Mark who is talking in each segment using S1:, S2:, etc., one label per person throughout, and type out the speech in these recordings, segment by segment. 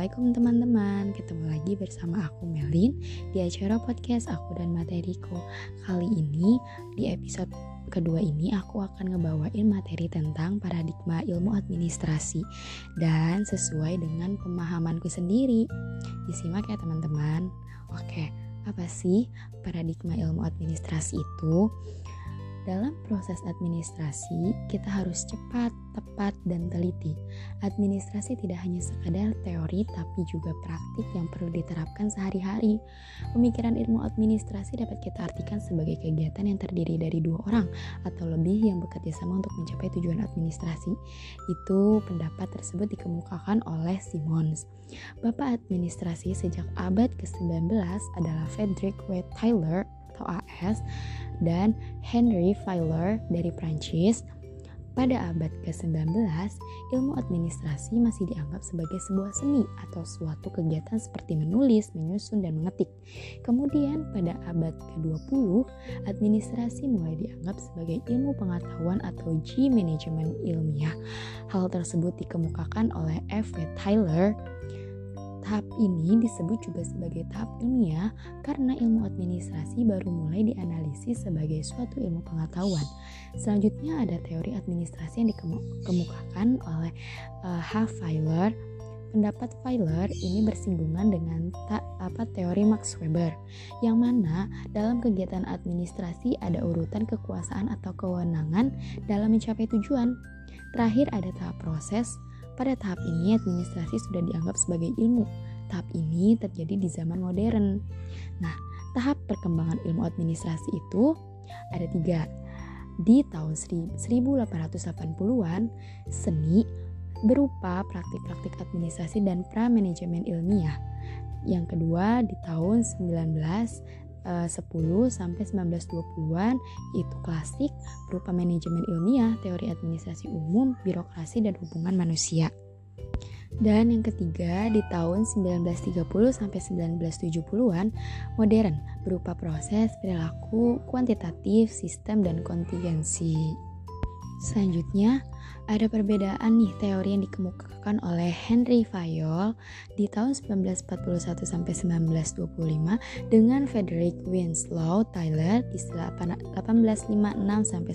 S1: Assalamualaikum teman-teman. Ketemu lagi bersama aku Melin Di acara podcast aku dan materiku. Kali ini di episode kedua ini aku akan ngebawain materi tentang paradigma ilmu administrasi. Dan sesuai dengan pemahamanku sendiri. Disimak ya teman-teman. Oke, apa sih paradigma ilmu administrasi itu? Dalam proses administrasi, kita harus cepat, tepat, dan teliti. Administrasi tidak hanya sekadar teori, tapi juga praktik yang perlu diterapkan sehari-hari. Pemikiran ilmu administrasi dapat kita artikan sebagai kegiatan yang terdiri dari dua orang atau lebih yang bekerja sama untuk mencapai tujuan administrasi. Itu pendapat tersebut dikemukakan oleh Simons. Bapak administrasi sejak abad ke-19 adalah Frederick W. Tyler atau AS dan Henry Fowler dari Prancis. Pada abad ke-19, ilmu administrasi masih dianggap sebagai sebuah seni atau suatu kegiatan seperti menulis, menyusun, dan mengetik. Kemudian pada abad ke-20, administrasi mulai dianggap sebagai ilmu pengetahuan atau G manajemen ilmiah. Hal tersebut dikemukakan oleh F. W. Tyler Tahap ini disebut juga sebagai tahap ilmiah karena ilmu administrasi baru mulai dianalisis sebagai suatu ilmu pengetahuan. Selanjutnya ada teori administrasi yang dikemukakan oleh uh, H. Feiler. Pendapat Feiler ini bersinggungan dengan tak apa teori Max Weber, yang mana dalam kegiatan administrasi ada urutan kekuasaan atau kewenangan dalam mencapai tujuan. Terakhir ada tahap proses, pada tahap ini, administrasi sudah dianggap sebagai ilmu. Tahap ini terjadi di zaman modern. Nah, tahap perkembangan ilmu administrasi itu ada tiga. Di tahun 1880-an, seni berupa praktik-praktik administrasi dan pra-manajemen ilmiah. Yang kedua, di tahun 19 10 eh, sampai 1920-an itu klasik berupa manajemen ilmiah, teori administrasi umum, birokrasi dan hubungan manusia. Dan yang ketiga di tahun 1930 sampai 1970-an modern berupa proses perilaku kuantitatif, sistem dan kontingensi. Selanjutnya, ada perbedaan nih teori yang dikemukakan oleh Henry Fayol di tahun 1941 sampai 1925 dengan Frederick Winslow Tyler di 1856 sampai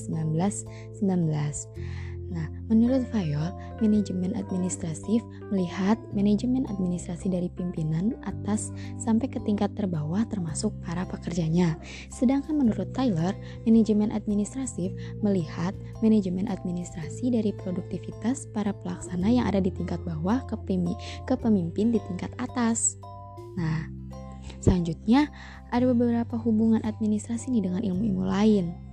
S1: 1919. Nah, menurut Fayol, manajemen administratif melihat manajemen administrasi dari pimpinan atas sampai ke tingkat terbawah termasuk para pekerjanya. Sedangkan menurut Tyler, manajemen administratif melihat manajemen administrasi dari produktivitas para pelaksana yang ada di tingkat bawah ke, pemimpin di tingkat atas. Nah, selanjutnya ada beberapa hubungan administrasi nih dengan ilmu-ilmu lain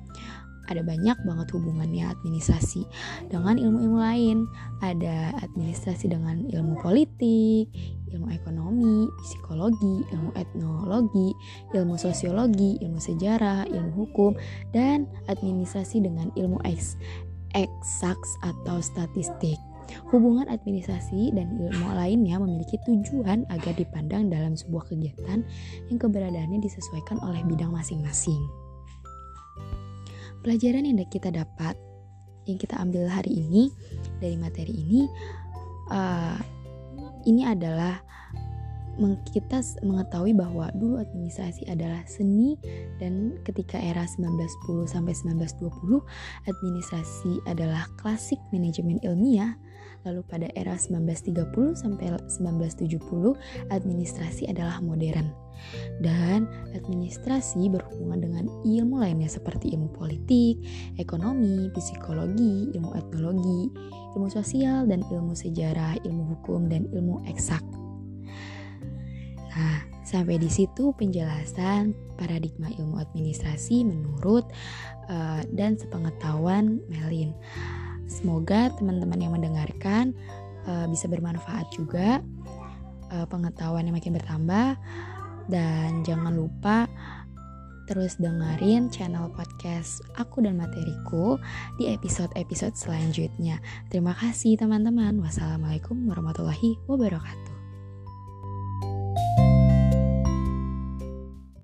S1: ada banyak banget hubungannya administrasi dengan ilmu-ilmu lain. Ada administrasi dengan ilmu politik, ilmu ekonomi, psikologi, ilmu etnologi, ilmu sosiologi, ilmu sejarah, ilmu hukum, dan administrasi dengan ilmu eks, eksaks atau statistik. Hubungan administrasi dan ilmu lainnya memiliki tujuan agar dipandang dalam sebuah kegiatan yang keberadaannya disesuaikan oleh bidang masing-masing. Pelajaran yang kita dapat, yang kita ambil hari ini dari materi ini, uh, ini adalah kita mengetahui bahwa dulu administrasi adalah seni dan ketika era 1910 sampai 1920 administrasi adalah klasik manajemen ilmiah. Lalu pada era 1930 sampai 1970 administrasi adalah modern dan administrasi berhubungan dengan ilmu lainnya seperti ilmu politik, ekonomi, psikologi, ilmu etnologi, ilmu sosial dan ilmu sejarah, ilmu hukum dan ilmu eksak. Nah, sampai di situ penjelasan paradigma ilmu administrasi menurut uh, dan sepengetahuan Melin. Semoga teman-teman yang mendengarkan uh, bisa bermanfaat juga, uh, pengetahuan yang makin bertambah. Dan jangan lupa terus dengerin channel podcast aku dan materiku di episode-episode selanjutnya. Terima kasih teman-teman. Wassalamualaikum warahmatullahi wabarakatuh.